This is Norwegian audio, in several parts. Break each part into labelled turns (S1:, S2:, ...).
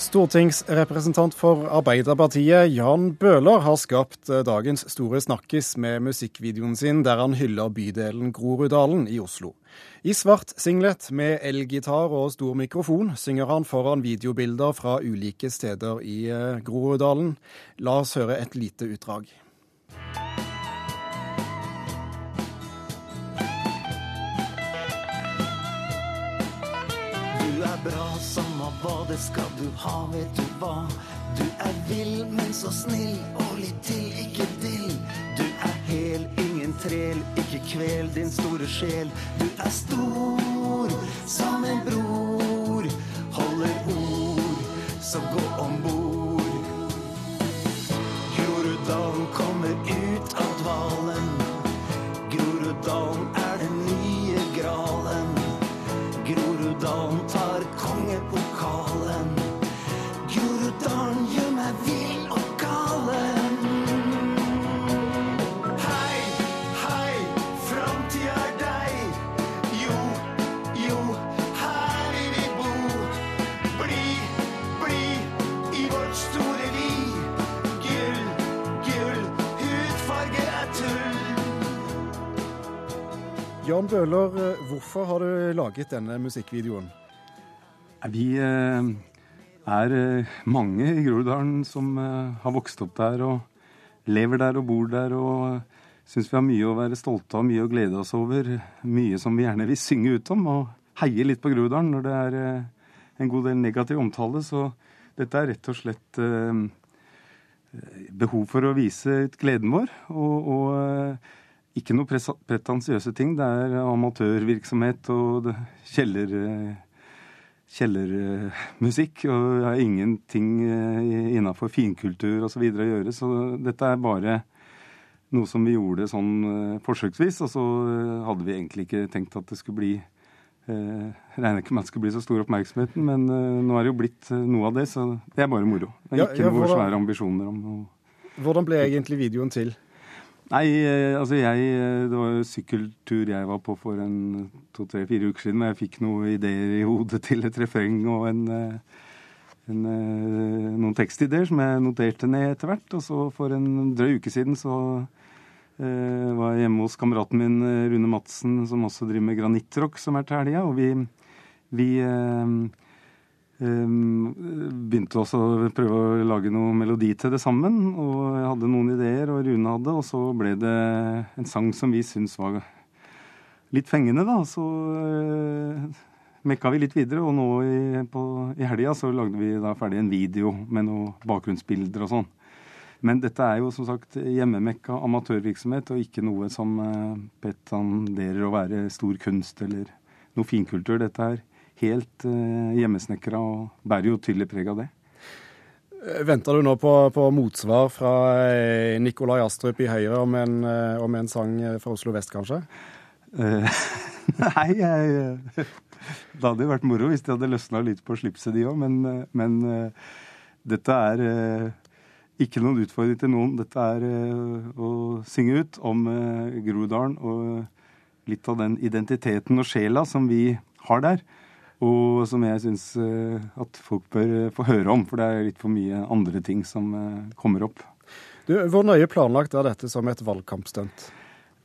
S1: Stortingsrepresentant for Arbeiderpartiet Jan Bøhler har skapt eh, dagens store snakkis med musikkvideoen sin der han hyller bydelen Groruddalen i Oslo. I svart singlet med elgitar og stor mikrofon synger han foran videobilder fra ulike steder i eh, Groruddalen. La oss høre et lite utdrag.
S2: Er bra, samme hva det skal du ha, vet du hva. Du er vill, men så snill, og litt til, ikke dill. Du er hel, ingen trel, ikke kvel din store sjel. Du er stor som en bror, holder ord, så gå om bord. Groruddalen tar kongepokalen.
S1: Jan Bøhler, eh, hvorfor har du laget denne musikkvideoen?
S3: Vi eh, er eh, mange i Groruddalen som har vokst opp der og lever der og bor der og syns vi har mye å være stolte av, mye å glede oss over. Mye som vi gjerne vil synge ut om og heie litt på Groruddalen når det er en god del negativ omtale. Så dette er rett og slett eh, behov for å vise ut gleden vår. Og, og ikke noe pretensiøse ting. Det er amatørvirksomhet og kjeller... eh, kjellermusikk. Og jeg har ingenting innafor finkultur osv. å gjøre. Så dette er bare noe som vi gjorde sånn eh, forsøksvis. Og så eh, hadde vi egentlig ikke tenkt at det skulle bli jeg Regner ikke med at det skulle bli så stor oppmerksomhet, men eh, nå er det jo blitt eh, noe av det, så det er bare moro. Det er ikke
S1: ja,
S3: noe
S1: hvordan-
S3: svære ambisjoner om noe
S1: Hvordan ble egentlig videoen til?
S3: Nei, eh, altså jeg eh, Det var jo sykkeltur jeg var på for en to-tre-fire uker siden. Men jeg fikk noen ideer i hodet til et refreng og en, eh, en, eh, noen tekstideer som jeg noterte ned etter hvert. Og så for en drøy uke siden så eh, var jeg hjemme hos kameraten min eh, Rune Madsen, som også driver med granittrock, som er til helga. Og vi, vi eh, begynte også å prøve å lage noe melodi til det sammen. Og jeg hadde noen ideer, og Rune hadde, og så ble det en sang som vi syntes var litt fengende, da. Så uh, mekka vi litt videre, og nå i, i helga så lagde vi da ferdig en video med noen bakgrunnsbilder og sånn. Men dette er jo som sagt hjemmemekka amatørvirksomhet, og ikke noe som uh, pretenderer å være stor kunst eller noe finkultur. Dette er helt eh, hjemmesnekra og bærer jo tydelig preg av det.
S1: Eh, Venter du nå på, på motsvar fra eh, Nikolai Astrup i Høyre om en, eh, om en sang fra Oslo vest, kanskje?
S3: Eh, nei, jeg Det hadde jo vært moro hvis de hadde løsna litt på slipset, de òg, men, men dette er ikke noen utfordring til noen. Dette er å synge ut om Groruddalen og litt av den identiteten og sjela som vi har der. Og som jeg syns eh, at folk bør eh, få høre om, for det er litt for mye andre ting som eh, kommer opp.
S1: Du, hvor nøye planlagt er dette som et valgkampstunt?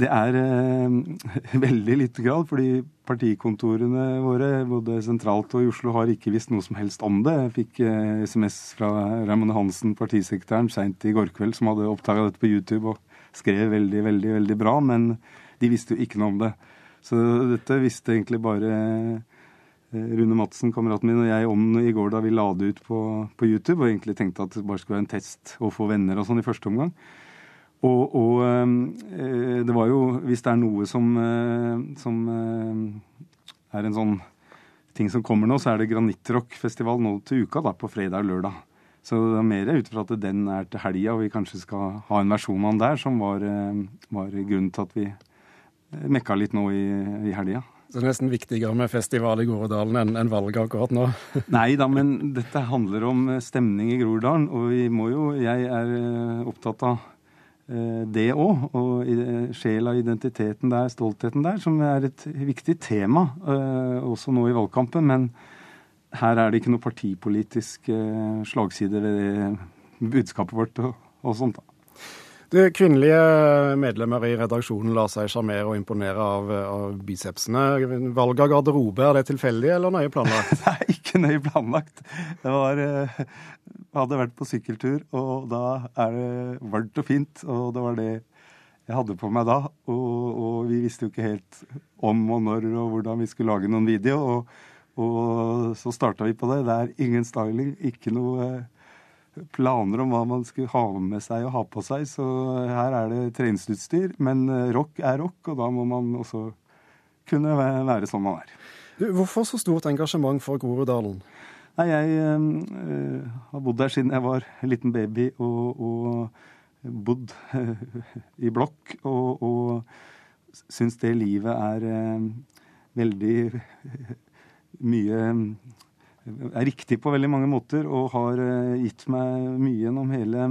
S3: Det er eh, veldig lite grad, fordi partikontorene våre, både sentralt og i Oslo, har ikke visst noe som helst om det. Jeg fikk eh, SMS fra Raymond Hansen, partisekretæren, seint i går kveld, som hadde oppdaga dette på YouTube og skrev veldig, veldig, veldig bra, men de visste jo ikke noe om det. Så dette visste egentlig bare Rune Madsen, kameraten min, og jeg om i går da vi la det ut på, på YouTube, og egentlig tenkte at det bare skulle være en test å få venner og sånn i første omgang. Og, og øh, det var jo Hvis det er noe som, øh, som øh, er en sånn ting som kommer nå, så er det Granittrockfestival nå til uka, da, på fredag og lørdag. Så det er mer ut fra at den er til helga, og vi kanskje skal ha en versjon av den der, som var, eh, var grunnen til at vi eh, mekka litt nå i, i helga.
S1: Det er nesten viktigere med festival i Groruddalen enn en valget akkurat nå.
S3: Nei da, men dette handler om eh, stemning i Groruddalen, og vi må jo Jeg er eh, opptatt av eh, det òg. Og sjela, identiteten der, stoltheten der, som er et viktig tema også nå i valgkampen. Men her er det ikke noe partipolitisk slagside ved budskapet vårt og, og sånt. da.
S1: Du, Kvinnelige medlemmer i redaksjonen lar seg sjarmere og imponere av, av bicepsene. Valg av garderobe, er det tilfeldig eller nøye planlagt?
S3: Er ikke nøye planlagt. Det var eh, hadde vært på sykkeltur, og da er det varmt og fint. Og det var det jeg hadde på meg da. Og, og vi visste jo ikke helt om og når og hvordan vi skulle lage noen video. Og, og så starta vi på det. Det er ingen styling, ikke noe eh, planer om hva man skulle ha med seg og ha på seg. Så her er det treningsutstyr. Men eh, rock er rock, og da må man også kunne være sånn man er.
S1: Hvorfor så stort engasjement for Groruddalen?
S3: Nei, jeg øh, har bodd der siden jeg var en liten baby og, og bodd øh, i blokk. Og, og syns det livet er øh, veldig mye er riktig på veldig mange måter og har eh, gitt meg mye gjennom hele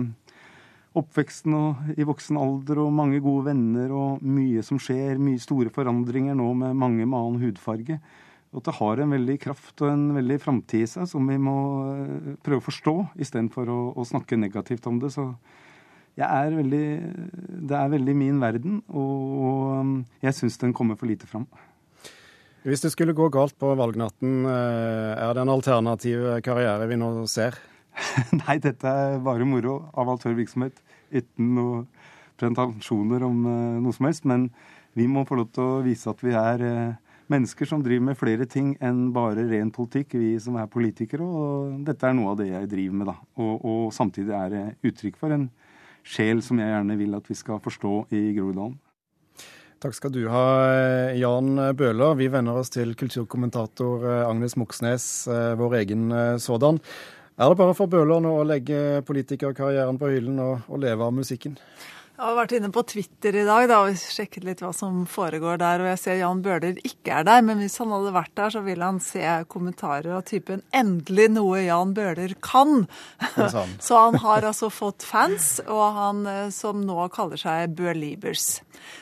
S3: oppveksten og i voksen alder og mange gode venner og mye som skjer. Mye store forandringer nå med mange med annen hudfarge. Og at det har en veldig kraft og en veldig framtid i seg som vi må eh, prøve å forstå, istedenfor å, å snakke negativt om det. Så jeg er veldig Det er veldig min verden, og jeg syns den kommer for lite fram.
S1: Hvis det skulle gå galt på valgnatten, eh, er det en alternativ karriere vi nå ser?
S3: Nei, dette er bare moro. Avaltørvirksomhet uten noen presentasjoner om eh, noe som helst. Men vi må få lov til å vise at vi er eh, mennesker som driver med flere ting enn bare ren politikk, vi som er politikere. Og dette er noe av det jeg driver med, da. Og, og samtidig er det uttrykk for en sjel som jeg gjerne vil at vi skal forstå i Groruddalen.
S1: Takk skal du ha, Jan Bøhler. Vi venner oss til kulturkommentator eh, Agnes Moxnes, eh, vår egen eh, sådan. Er det bare for Bøhler nå å legge politikerkarrieren på hyllen og, og leve av musikken?
S4: Jeg har vært inne på Twitter i dag da, og sjekket litt hva som foregår der. og Jeg ser Jan Bøhler ikke er der, men hvis han hadde vært der, så ville han se kommentarer av typen 'endelig noe Jan Bøhler kan'. så han har altså fått fans, og han som nå kaller seg Bøhlibers.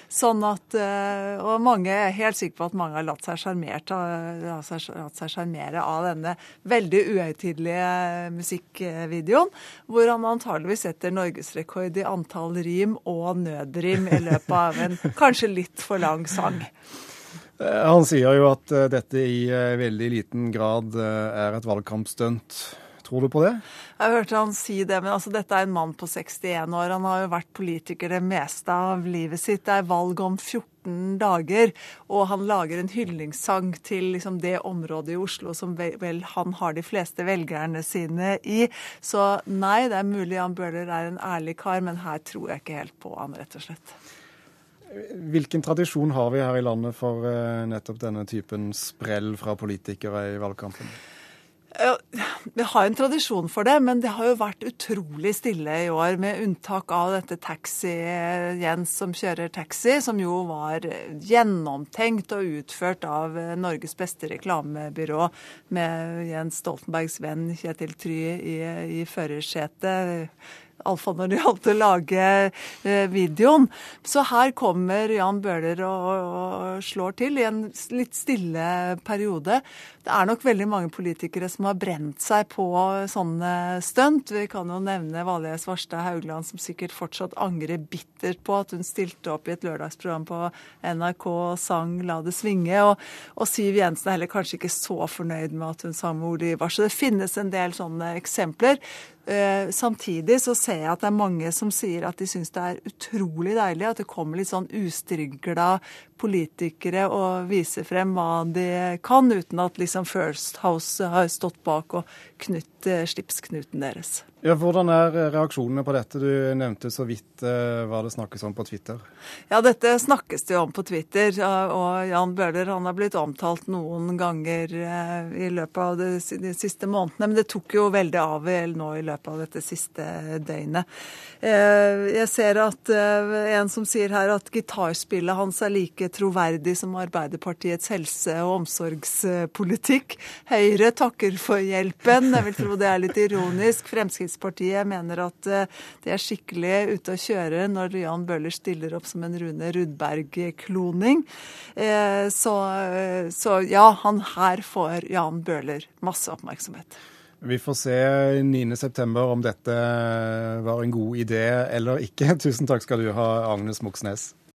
S4: Sånn at, eh, og mange er helt sikker på at mange har latt seg sjarmere av denne veldig uhøytidelige musikkvideoen, hvor han antageligvis setter norgesrekord i antall rim og nødrim i løpet av en kanskje litt for lang sang.
S1: Eh, han sier jo at eh, dette i veldig liten grad er et valgkampstunt. Tror du på det?
S4: Jeg hørte han si det, men altså, dette er en mann på 61 år. Han har jo vært politiker det meste av livet sitt. Det er valg om 14 dager, og han lager en hyllingssang til liksom, det området i Oslo som vel, vel, han har de fleste velgerne sine i. Så nei, det er mulig Jan Bøhler er en ærlig kar, men her tror jeg ikke helt på han, rett og slett.
S1: Hvilken tradisjon har vi her i landet for uh, nettopp denne typen sprell fra politikere i valgkampen?
S4: Vi har en tradisjon for det, men det har jo vært utrolig stille i år. Med unntak av dette taxi-Jens som kjører taxi, som jo var gjennomtenkt og utført av Norges beste reklamebyrå med Jens Stoltenbergs venn Kjetil Try i, i førersetet Iallfall når det gjaldt å lage eh, videoen. Så her kommer Jan Bøhler og, og, slår til i en litt stille periode. Det er nok veldig mange politikere som har brent seg på sånne stunt. Vi kan jo nevne Valje Svarstad Haugland, som sikkert fortsatt angrer bittert på at hun stilte opp i et lørdagsprogram på NRK og sang 'La det svinge'. Og, og Siv Jensen er heller kanskje ikke så fornøyd med at hun sang med Ole Ivar. Så det finnes en del sånne eksempler. Eh, samtidig så ser jeg at det er mange som sier at de syns det er utrolig deilig at det kommer litt sånn ustrigla politikere og vise frem hva de kan, uten at liksom First House har stått bak og knytt eh, slipsknuten deres.
S1: Ja, hvordan er reaksjonene på dette? Du nevnte så vidt eh, hva det snakkes om på Twitter.
S4: Ja, dette snakkes det jo om på Twitter. Og Jan Bøhler han har blitt omtalt noen ganger eh, i løpet av de, de siste månedene. Men det tok jo veldig av nå i løpet av dette siste døgnet. Jeg ser at en som sier her at gitarspillet hans er like troverdig som Arbeiderpartiets helse- og omsorgspolitikk. Høyre takker for hjelpen. Jeg vil tro det er litt ironisk. Fremskrittspartiet mener at det er skikkelig ute å kjøre når Jan Bøhler stiller opp som en Rune Rudberg-kloning. Så, så ja, han her får Jan Bøhler masse oppmerksomhet.
S1: Vi får se 9.9 om dette var en god idé eller ikke. Tusen takk skal du ha, Agnes Moxnes.